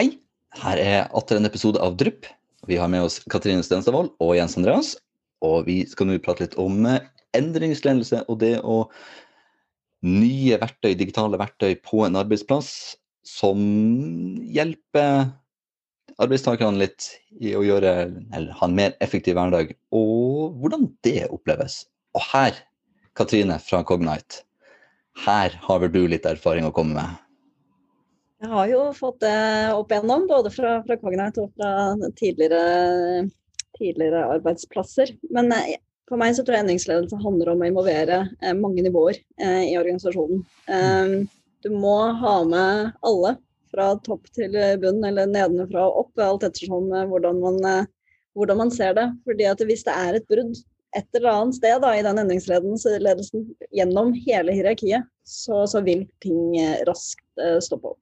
Hei, her er atter en episode av Drypp. Vi har med oss Katrine Stenstadvold og Jens Andreas. Og vi skal nå prate litt om eh, endringsledelse og det å nye verktøy, digitale verktøy på en arbeidsplass som hjelper arbeidstakerne litt i å gjøre, eller ha en mer effektiv hverdag, og hvordan det oppleves. Og her, Katrine fra Cognite, her har vel du litt erfaring å komme med? Jeg har jo fått det opp igjennom, både fra, fra Cognite og fra tidligere, tidligere arbeidsplasser. Men eh, for meg så tror jeg endringsledelse handler om å involvere eh, mange nivåer eh, i organisasjonen. Du må ha med alle, fra topp til bunn eller nedenfra og opp, alt ettersom hvordan man, hvordan man ser det. Fordi at hvis det er et brudd et eller annet sted da, i den endringsledelsen gjennom hele hierarkiet, så, så vil ting raskt stoppe opp.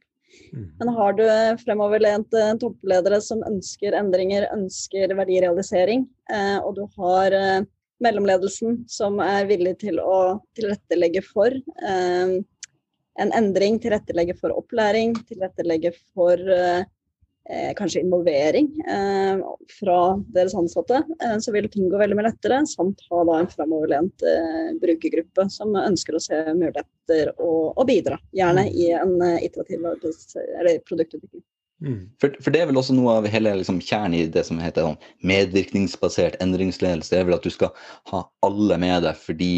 Mm. Men har du fremoverlente toppledere som ønsker endringer, ønsker verdirealisering, eh, og du har eh, mellomledelsen som er villig til å tilrettelegge for eh, en endring, tilrettelegge for opplæring, tilrettelegge for eh, kanskje involvering eh, fra deres ansatte, eh, så vil ting gå veldig mye lettere. Samt ha da en fremoverlent eh, brukergruppe som ønsker å se muligheter og, og bidra. Gjerne i en eh, iterativ produktutvikling. Mm. For, for, det er vel også noe av hele liksom, kjernen i det som heter sånn, medvirkningsbasert endringsledelse. Det er vel at du skal ha alle med deg fordi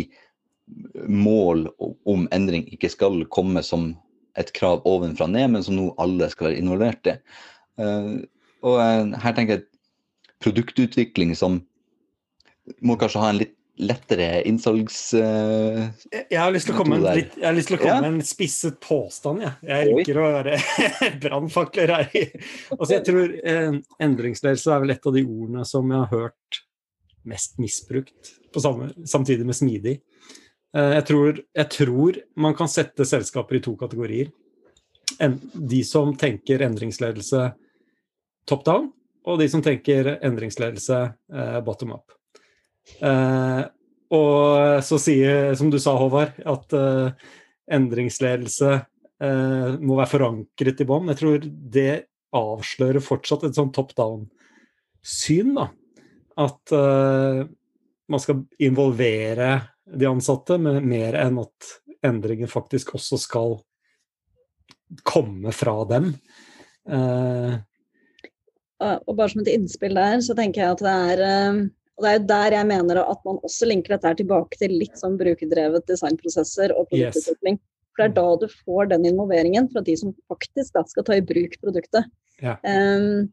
mål om endring ikke skal komme som et krav ovenfra ned, men som nå alle skal være involvert i. Eh, og eh, her tenker jeg produktutvikling som må kanskje ha en litt lettere innsalgs... Uh, jeg har lyst til å komme, med en, litt, til å komme ja. med en spisset påstand. Jeg, jeg liker å være brannfakler her. altså, jeg tror eh, endringsledelse er vel et av de ordene som jeg har hørt mest misbrukt, samme, samtidig med smidig. Eh, jeg, tror, jeg tror man kan sette selskaper i to kategorier. En, de som tenker endringsledelse top down, og de som tenker endringsledelse eh, bottom up. Eh, og så sier, som du sa, Håvard, at eh, endringsledelse eh, må være forankret i bånn. Jeg tror det avslører fortsatt et sånn top down-syn, da. At eh, man skal involvere de ansatte med mer enn at endringen faktisk også skal komme fra dem. Uh, og bare som et innspill der, så tenker jeg at det er eh, og Det er jo der jeg mener at man også linker dette tilbake til litt sånn brukerdrevet designprosesser og produktutvikling. For det er da du får den involveringen fra de som faktisk da skal ta i bruk produktet. Ja. Um,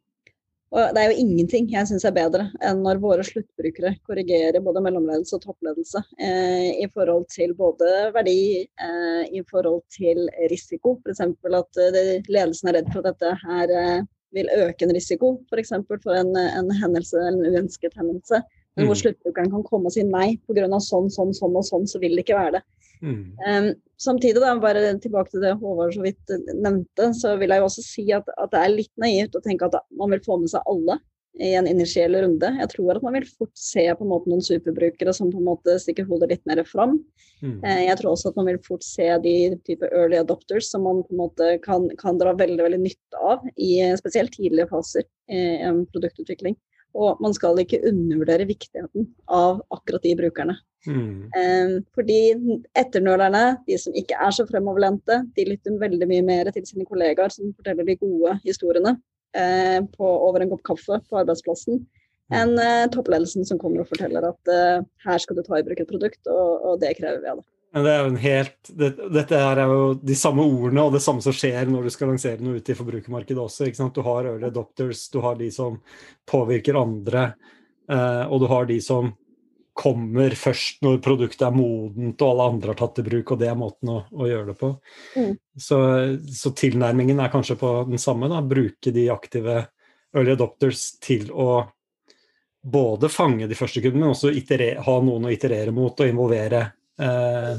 og det er jo ingenting jeg syns er bedre enn når våre sluttbrukere korrigerer både mellomledelse og toppledelse eh, i forhold til både verdi, eh, i forhold til risiko. F.eks. at eh, ledelsen er redd for at dette her eh, vil øke en risiko, f.eks. For, for en, en hendelse eller en uønsket hendelse. Men hvor mm. sluttbrukeren kan komme og si nei pga. sånn, sånn, sånn og sånn, så vil det ikke være det. Mm. Um, samtidig, da, bare tilbake til det Håvard så vidt nevnte, så vil jeg jo også si at, at det er litt naivt å tenke at man vil få med seg alle i en initiell runde. Jeg tror at man vil fort se på en måte noen superbrukere som på en måte stikker hodet litt mer fram. Mm. Eh, jeg tror også at man vil fort se de type early adopters som man på en måte kan, kan dra veldig veldig nytte av i spesielt tidlige faser i en produktutvikling. Og man skal ikke undervurdere viktigheten av akkurat de brukerne. Mm. Um, fordi etternølerne, de som ikke er så fremoverlente, de lytter veldig mye mer til sine kollegaer som forteller de gode historiene eh, på, over en kopp kaffe på arbeidsplassen enn eh, toppledelsen som kommer og forteller at eh, her skal du ta i bruk et produkt, og, og det krever vi av deg. Det er jo en helt, det, dette er jo de samme ordene og det samme som skjer når du skal lansere noe ute i forbrukermarkedet også. ikke sant? Du har early adopters, du har de som påvirker andre, eh, og du har de som kommer først når produktet er modent og alle andre har tatt i bruk, og det er måten å, å gjøre det på. Mm. Så, så, tilnærmingen er kanskje på den samme. da, Bruke de aktive early adopters til å både fange de første kundene, men også iterere, ha noen å iterere mot og involvere eh,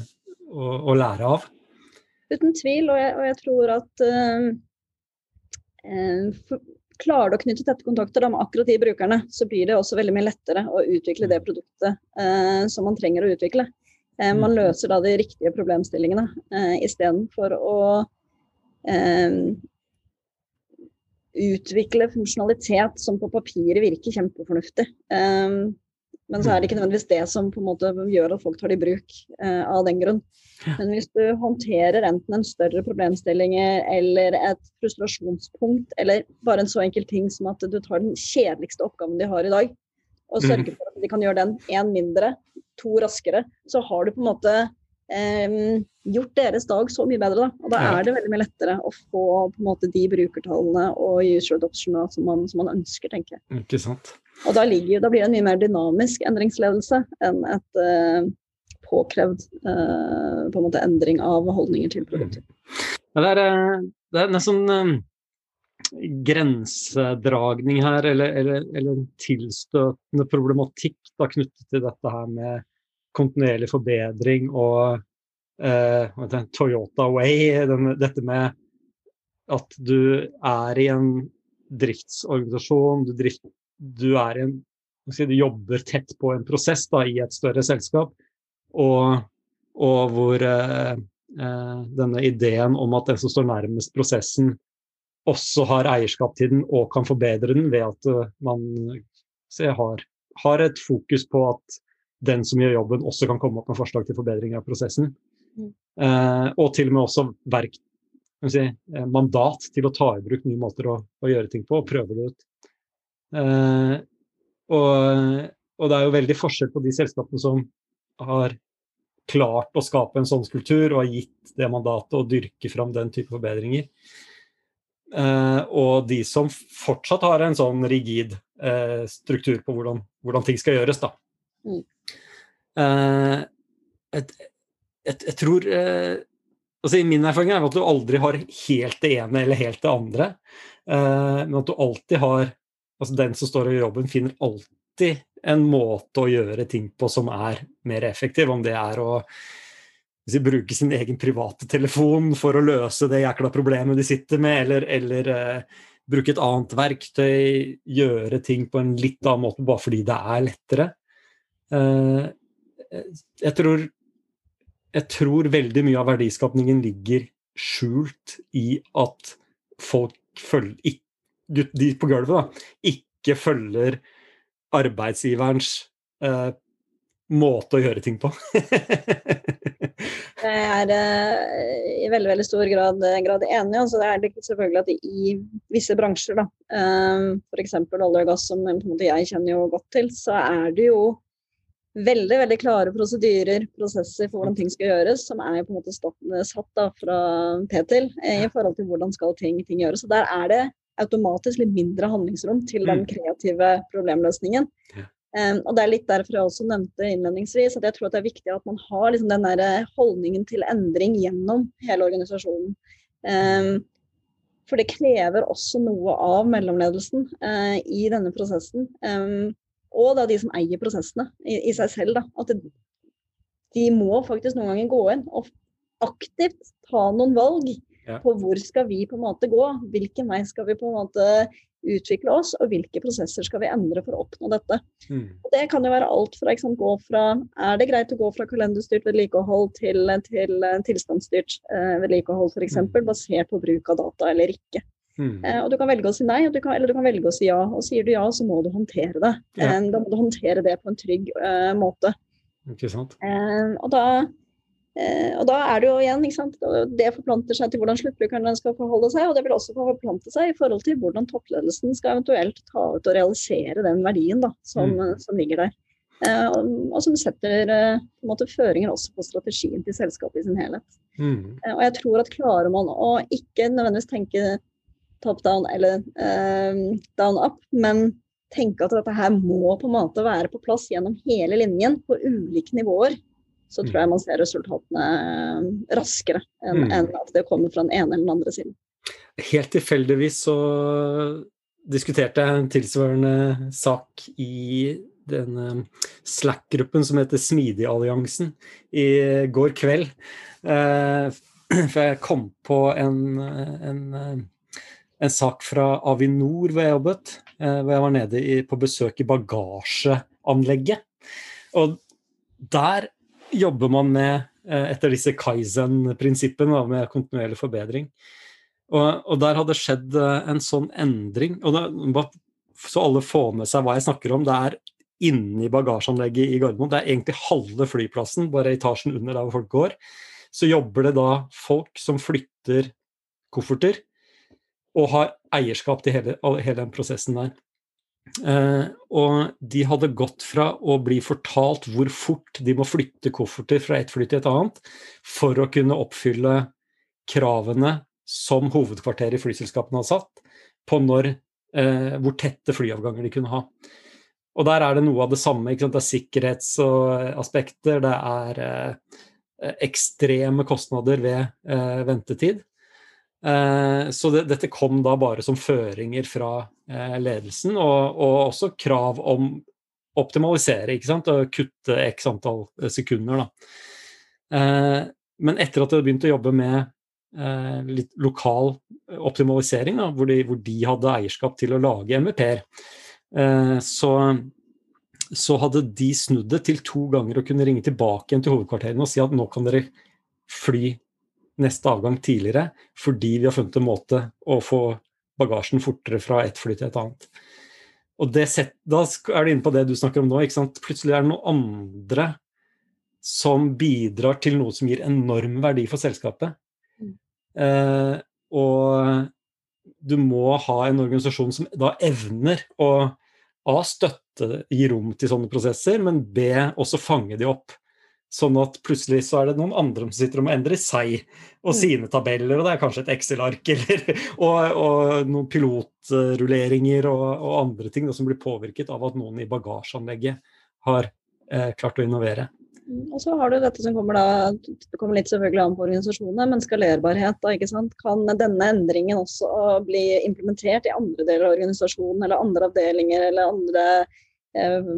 og, og, lære av. Uten tvil, og jeg, og jeg tror at uh, for, klarer du å knytte tette kontakter med akkurat de brukerne, så blir det også veldig mye lettere å utvikle det produktet eh, som man trenger å utvikle. Eh, man mm. løser da de riktige problemstillingene eh, istedenfor å eh, utvikle funksjonalitet som på papiret virker kjempefornuftig. Um, men så er det ikke nødvendigvis det som på en måte gjør at folk tar det i bruk uh, av den grunn. Men hvis du håndterer enten en større problemstilling eller et frustrasjonspunkt, eller bare en så enkel ting som at du tar den kjedeligste oppgaven de har i dag, og sørger mm. for at de kan gjøre den én mindre, to raskere, så har du på en måte eh, gjort deres dag så mye bedre. Da. Og da er det veldig mye lettere å få på en måte de brukertallene og user adoption som man, som man ønsker, tenker jeg. Ikke sant. Og da, ligger, da, blir det en mye mer dynamisk endringsledelse enn et eh, påkrevd eh, på en måte endring av holdninger til produkter. Det, er, eh, det er nesten um, grensedragning her, eller, eller, eller, en tilstøtende problematikk da, knyttet til dette her med kontinuerlig forbedring og eh, Toyota Way. Den, dette med at du er i en driftsorganisasjon, du, drift, du, en, du jobber tett på en prosess da, i et større selskap og, og hvor eh, eh, denne ideen om at den som står nærmest prosessen, også har eierskap til den og kan forbedre den ved at man man har, har, et fokus på at den som gjør jobben, også kan komme opp med forslag til forbedring av prosessen. Mm. Eh, og til og med også verk, si, eh, mandat til å ta i bruk nye måter å, å gjøre ting på og prøve det ut. Eh, og, og, det er jo veldig forskjell på de selskapene som har klart å skape en sånn kultur og har gitt det mandatet å dyrke fram den type forbedringer. Eh, og de som fortsatt har en sånn rigid eh, struktur på hvordan, hvordan, ting skal gjøres, da. Mm. Eh, jeg, et, jeg, tror eh, altså Min erfaring er at du aldri har helt det ene eller helt det andre. Eh, men at du alltid har altså Den som står i jobben, finner alltid en måte å gjøre ting på som er mer effektiv. Om det er å si, bruke sin egen private telefon for å løse det jækla problemet de sitter med, eller, eller uh, bruke et annet verktøy, gjøre ting på en litt annen måte bare fordi det er lettere. Uh, jeg, tror, jeg tror veldig mye av verdiskapningen ligger skjult i at folk følger De på gulvet da, ikke følger arbeidsgiverens uh, måte å gjøre ting på. jeg er uh, i veldig veldig stor grad, eh, grad enig. Altså, det er selvfølgelig at i visse bransjer, da, um, f.eks. olje og gass, som jeg kjenner jo godt til, så er det jo veldig veldig klare prosedyrer, prosesser for hvordan ting skal gjøres, som er på en måte satt da, fra P til i forhold til hvordan skal ting, ting gjøres. Så der er det automatisk litt mindre handlingsrom til den mm. kreative problemløsningen. Ja. Um, og Det er litt derfor jeg også nevnte innledningsvis at jeg tror at det er viktig at man har liksom den der eh, holdningen til endring gjennom hele organisasjonen. Um, for det krever også noe av mellomledelsen uh, i denne prosessen. Um, og da de som eier prosessene i, i seg selv. Da. At det, de må faktisk noen ganger gå inn og aktivt ta noen valg ja. på hvor skal vi på en måte gå. Hvilken vei skal vi på en måte utvikle oss, og hvilke prosesser skal vi endre for å oppnå dette. Mm. Og det kan jo være alt fra, sant, gå fra Er det greit å gå fra kalenderstyrt vedlikehold til, til tilstandsstyrt eh, vedlikehold f.eks., mm. basert på bruk av data eller ikke. Mm. Eh, og Du kan velge å si nei, du kan, eller du kan velge å si ja. Og sier du ja, så må du håndtere det. Ja. Eh, da må du håndtere det på en trygg eh, måte. Ikke sant? Eh, og da Eh, og da er det jo igjen, ikke sant? det forplanter seg til hvordan sluttbrukeren skal forholde seg, og det vil også forplante seg i forhold til hvordan toppledelsen skal eventuelt ta ut og realisere den verdien da, som, mm. som ligger der. Eh, og, og, som setter eh, måte føringer også på strategien til selskapet i sin helhet. Mm. Eh, og jeg tror at klarer man å ikke nødvendigvis tenke top down eller eh, down up, men tenke at dette her må på en måte være på plass gjennom hele linjen på ulike nivåer så tror jeg man ser resultatene eh, raskere enn, mm. en at det kommer fra den ene eller den andre siden. Helt tilfeldigvis så diskuterte jeg en tilsvarende sak i den eh, Slack-gruppen som heter Smidigalliansen i går kveld. Eh, for jeg kom på en, en, en sak fra Avinor hvor jeg jobbet. Hvor jeg var nede på besøk i bagasjeanlegget. Og der jobber man med eh, etter disse Kaizen-prinsippene med kontinuerlig forbedring. Og, og, der hadde skjedd en sånn endring. og da, Så alle får med seg hva jeg snakker om. Det er inni bagasjeanlegget i Gardermoen. Det er egentlig halve flyplassen, bare etasjen under der hvor folk går. Så jobber det da folk som flytter kofferter, og har eierskap til hele, hele den prosessen der. Eh, og de hadde gått fra å bli fortalt hvor fort de må flytte kofferter fra et fly til et annet for å kunne oppfylle kravene som hovedkvarteret i flyselskapene har satt, på når, eh, hvor tette flyavganger de kunne ha. Og der er det noe av det samme. Det er sikkerhetsaspekter, det er eh, ekstreme kostnader ved eh, ventetid. Eh, så det, dette kom da bare som føringer fra eh, ledelsen, og, og, også krav om optimalisere, ikke sant, og kutte x antall eh, sekunder. Da. Men etter at de hadde begynt å jobbe med litt lokal optimalisering, da, hvor, de, hvor, de, hadde eierskap til å lage MVP-er, så, så hadde de snudd det til to ganger å kunne ringe tilbake igjen til hovedkvarterene og si at nå kan dere fly neste avgang tidligere fordi vi har funnet en måte å få bagasjen fortere fra et fly til et annet. Og set, Da er du inne på det du snakker om nå. ikke sant? Plutselig er det noen andre som bidrar til noe som gir enorm verdi for selskapet. Mm. Eh, og du må ha en organisasjon som da evner å A. støtte, gi rom til sånne prosesser, men B. også fange de opp. Sånn at plutselig så er det noen andre som sitter og må endre seg og mm. sine tabeller, og det er kanskje et Excel-ark eller og, og, noen pilotrulleringer og, og andre ting da, som blir påvirket av at noen i bagasjeanlegget har eh, klart å innovere. Mm, og så har du dette som kommer da, det kommer litt selvfølgelig an på organisasjonene, men skalerbarhet. da, ikke sant? Kan denne endringen også bli implementert i andre deler av organisasjonen eller andre avdelinger eller andre Eh,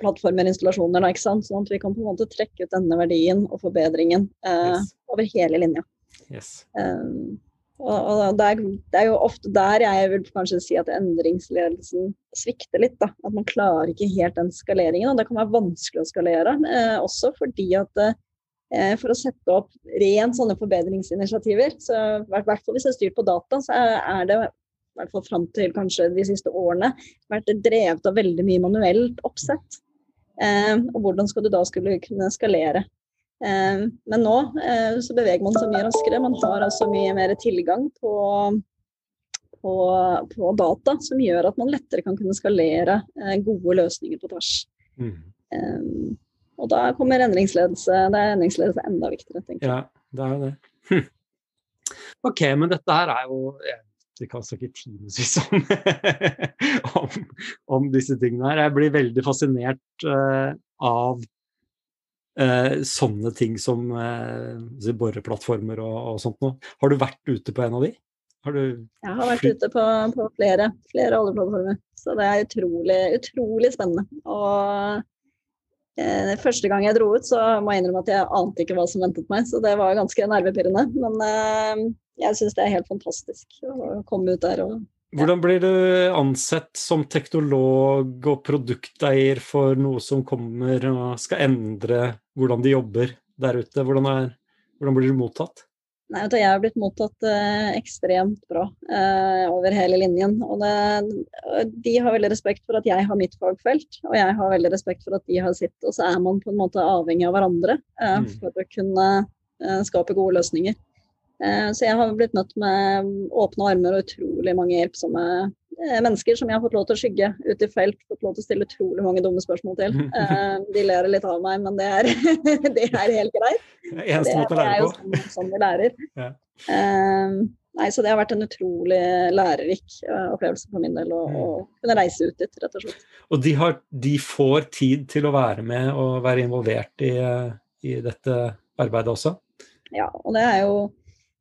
plattformer, installasjoner, ikke sant? sånn at vi kan på en måte trekke ut denne verdien og forbedringen eh, yes. over hele linja. Yes. Um, og, og det, er, det, er, jo ofte der jeg vil kanskje si at endringsledelsen svikter litt. Da. At man klarer ikke helt den skaleringen. Og det kan være vanskelig å skalere. Eh, også fordi at eh, for å sette opp rent sånne forbedringsinitiativer, så i hvert fall hvis det er styrt på data, så er det i hvert fall fram til kanskje de siste årene, vært drevet av veldig mye manuelt oppsett. Eh, og hvordan skal du da skulle kunne skalere? Eh, men nå eh, så beveger man seg mye raskere. Man har altså mye mer tilgang på, på, på, data som gjør at man lettere kan kunne skalere eh, gode løsninger på tvers. Mm. Eh, og da kommer endringsledelse, Da er endringsledelse enda viktigere, tenker jeg. Ja, det er jo det. Hm. Ok, men dette her er jo vi kan snakke timevis om, om, om, disse tingene her. Jeg blir veldig fascinert uh, av uh, sånne ting som uh, boreplattformer og, og, sånt noe. Har du vært ute på en av de? Har du jeg har vært ute på, på flere, flere oljeplattformer. Så det er utrolig, utrolig spennende. Og første gang jeg dro ut, så må jeg innrømme at jeg ante ikke hva som ventet meg. Så det var ganske nervepirrende. Men jeg syns det er helt fantastisk å komme ut der og ja. Hvordan blir du ansett som teknolog og produkteier for noe som kommer og skal endre hvordan de jobber der ute? Hvordan, er, hvordan blir du mottatt? Nei, Jeg har blitt mottatt eh, ekstremt bra eh, over hele linjen. Og det, de har veldig respekt for at jeg har mitt fagfelt, og jeg har veldig respekt for at de har sitt. Og så er man på en måte avhengig av hverandre eh, mm. for å kunne eh, skape gode løsninger. Eh, så jeg har blitt møtt med åpne armer og utrolig mange hjelpsomme eh, mennesker som jeg har fått lov til å skygge ute i felt. Fått lov til å stille utrolig mange dumme spørsmål til. Eh, de ler litt av meg, men det er, det er helt greit. Eneste måte å lære på. Det er jo sånn, sånn vi lærer. Ja. Nei, så det har vært en utrolig lærerik opplevelse for min del å, mm. å kunne reise ut dit, rett og slett. Og de, har, de, får tid til å være med og være involvert i, i dette arbeidet også? Ja, og det er jo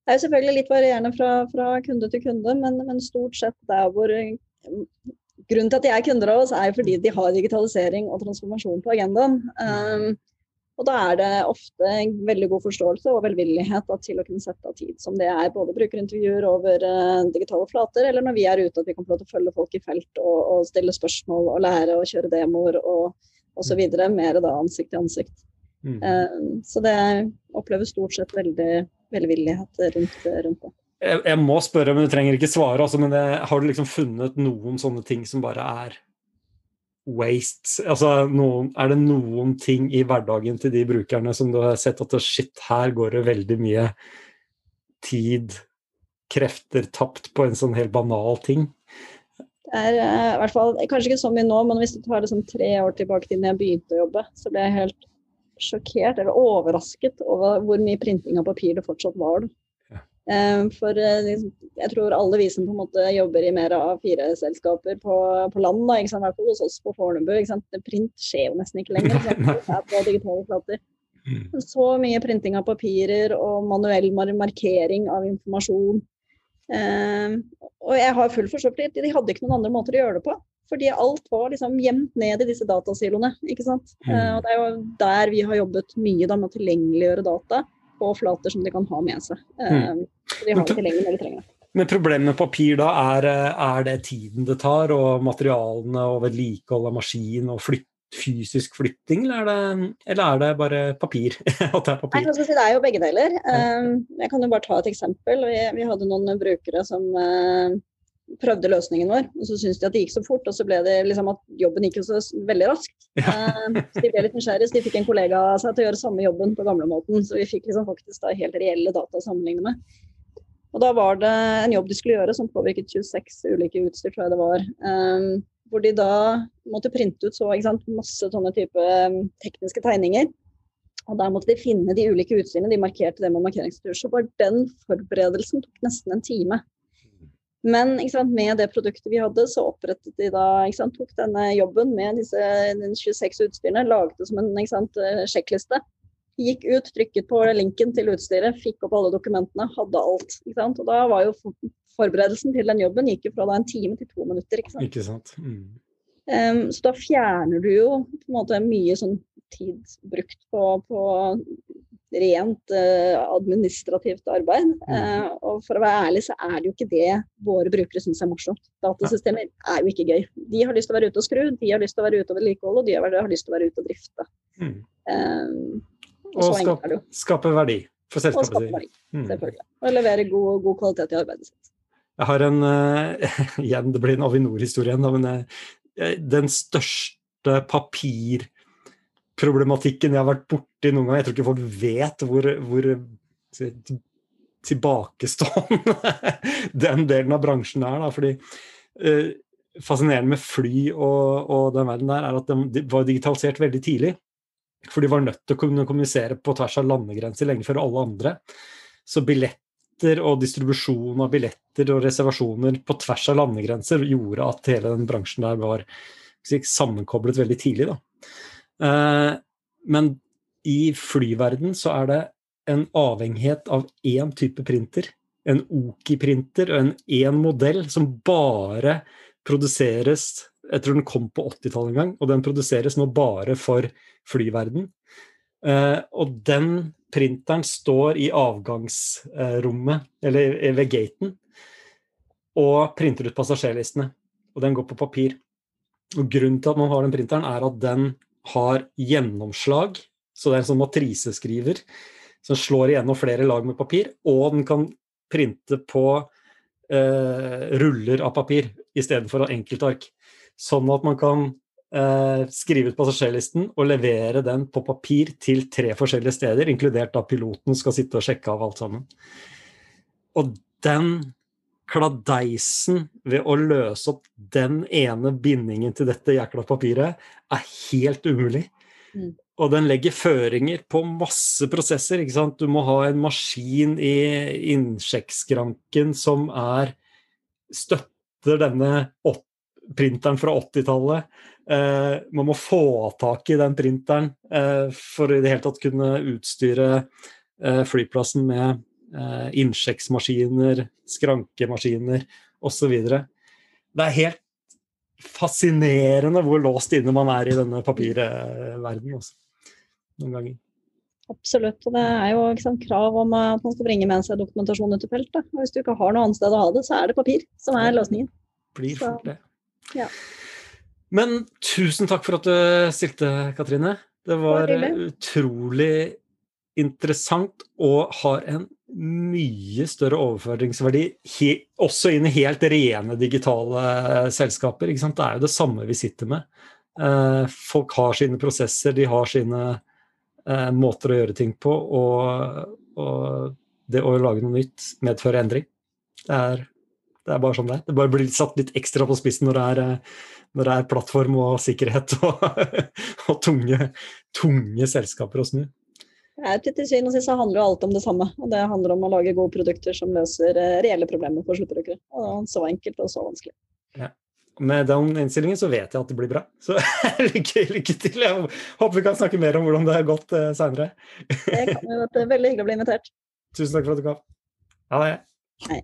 det er jo selvfølgelig litt varierende fra, fra kunde til kunde, men, men, stort sett der hvor Grunnen til at de er kunder av oss, er fordi de har digitalisering og transformasjon på agendaen. Um, og da er det ofte veldig god forståelse og velvillighet da, til å kunne sette av tid, som det er både brukerintervjuer over uh, digitale flater, eller når vi er ute at vi kan få lov til å følge folk i felt og, og stille spørsmål og lære og kjøre demoer og osv. Mer da ansikt til ansikt. Mm. Uh, så det oppleves stort sett veldig velvillighet rundt, rundt det. jeg, jeg, må spørre, men du trenger ikke svare. Altså, men det, har du liksom funnet noen sånne ting som bare er wastes? Altså, noen, er det noen ting i hverdagen til de brukerne som du har sett at shit, her går det veldig mye tid, krefter tapt på en sånn helt banal ting? Det er uh, i hvert fall, Kanskje ikke så mye nå, men hvis du tar det sånn tre år tilbake til da jeg begynte å jobbe, så ble jeg helt sjokkert eller overrasket over hvor mye printing av papir det fortsatt var. Ja. for eh, liksom, jeg tror alle vi som på en måte jobber i mer av fire selskaper på, på land, da, sant? i hvert fall hos oss på Fornebu, print skjer jo nesten ikke lenger. Ikke flater. Mm. Så mye printing av papirer og manuell markering av informasjon. Eh, og jeg har full forståelse for de hadde ikke noen andre måter å gjøre det på. Fordi alt var liksom gjemt ned i disse datasiloene. ikke sant? Mm. Eh, og det er jo der vi har jobbet mye da, med å tilgjengeliggjøre data på flater som de kan ha med seg. Mm. Eh, de har det tilgjengelig når de trenger det. Men problemet med papir da, er, er, det tiden det tar, og materialene og vedlikehold av maskin og flytt, fysisk flytting, eller er, det, eller er det bare papir? at det er papir? Nei, si, det er jo begge deler. Jeg kan jo bare ta et eksempel. Vi, vi hadde noen brukere som prøvde løsningen vår, og så syntes de at det gikk så fort, og så ble det liksom at jobben gikk så veldig raskt. Ja. uh, så de ble litt nysgjerrige, så de fikk en kollega av seg til å gjøre samme jobben på gamlemåten. Så vi fikk liksom faktisk da helt reelle data å sammenligne med. Og da var det en jobb de skulle gjøre som påvirket 26 ulike utstyr, tror jeg det var. Um, hvor de da måtte printe ut så sant, masse sånne type um, tekniske tegninger. Og der måtte de finne de ulike utstyrene, de markerte det med markeringsutstyr. Så var den forberedelsen tok nesten en time. Men sant, med det produktet vi hadde, så opprettet de da, sant, tok denne jobben med disse 26 utstyrene, laget det som en sant, eh, sjekkliste Gikk ut, trykket på linken til utstyret, fikk opp alle dokumentene, hadde alt. Og da var jo forberedelsen til den jobben gikk jo fra en time til to minutter. Ikke sant? Ikke sant? Mm. Um, så da fjerner du jo på en måte mye sånn tid brukt på, på rent uh, administrativt arbeid. Mm. Uh, og for å være ærlig så er det jo ikke det våre brukere syns er morsomt. Datasystemer er jo ikke gøy. De har lyst til å være ute og skru, de har lyst til å være ute og vedlikeholde, og de har, lyst til å være ute og drifte. Mm. Um, og, skape, skape verdi for selskapet sitt. Verdi, mm. selvfølgelig. Og levere god, god, kvalitet i arbeidet sitt. Jeg har en uh, Igjen, det blir en Avinor-historie igjen, men uh, den største papirproblematikken jeg har vært borti noen ganger. Jeg tror ikke folk vet hvor, hvor tilbakestående den delen av bransjen er. Da, fordi eh, Fascinerende med fly og, og, den verden der er at de, var digitalisert veldig tidlig. For de var nødt til å kunne kommunisere på tvers av landegrenser lenge før alle andre. Så billetter og distribusjon av billetter og reservasjoner på tvers av landegrenser gjorde at hele den bransjen der var sammenkoblet veldig tidlig. Eh, men i flyverden så er det en avhengighet av én type printer. En Oki-printer og en én modell som bare produseres Jeg tror den kom på 80-tallet en gang, og den produseres nå bare for flyverden. Uh, og den printeren står i avgangsrommet, eller ved gaten, og printer ut passasjerlistene. Og den går på papir. Og Grunnen til at man har den printeren, er at den har gjennomslag. Så det er en sånn matriseskriver som slår igjennom flere lag med papir. Og den kan printe på eh, ruller av papir istedenfor enkeltark. Sånn at man kan eh, skrive ut passasjerlisten og levere den på papir til tre forskjellige steder, inkludert da piloten skal sitte og sjekke av alt sammen. Og den kladeisen ved å løse opp den ene bindingen til dette jækla papiret er helt umulig. Mm. Og den legger føringer på masse prosesser. ikke sant? Du må ha en maskin i innsjekkskranken som er støtter denne opp printeren fra 80-tallet. Eh, man må få tak i den printeren eh, for i det hele tatt kunne utstyre eh, flyplassen med eh, innsjekksmaskiner, skrankemaskiner osv. Det er helt fascinerende hvor låst inne man er i denne papirverdenen også. Noen ganger. Absolutt. og Det er jo sant, krav om at man skal bringe med seg dokumentasjon ut i feltet. Og hvis du ikke har noe annet sted å ha det, så er det papir som er løsningen. Blir fort det. Ja. Men tusen takk for at du stilte, Katrine. Det var utrolig interessant og har en mye større overføringsverdi også inn i helt rene digitale selskaper. Det er jo det samme vi sitter med. Eh, folk har sine prosesser, de har sine eh, måter å gjøre ting på. Og, og det å lage noe nytt medfører endring. Det er, det er bare sånn det er. Det bare blir satt litt ekstra på spissen når det er, eh, når det er plattform og sikkerhet og, og tunge, tunge selskaper å snu. Til syvende og sist handler jo alt om det samme. og Det handler om å lage gode produkter som løser eh, reelle problemer for sluttbrukere. Og så enkelt og så vanskelig. Ja. Med den innstillingen så vet jeg at det blir bra. Så lykke, lykke, til. Jeg håper vi kan snakke mer om hvordan det har gått uh, seinere. det kan veldig hyggelig å bli invitert. Tusen takk for at du kom. Ha det. Hei.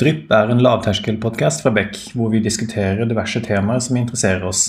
Drypp er en lavterskelpodkast fra Beck, hvor vi diskuterer diverse temaer som interesserer oss.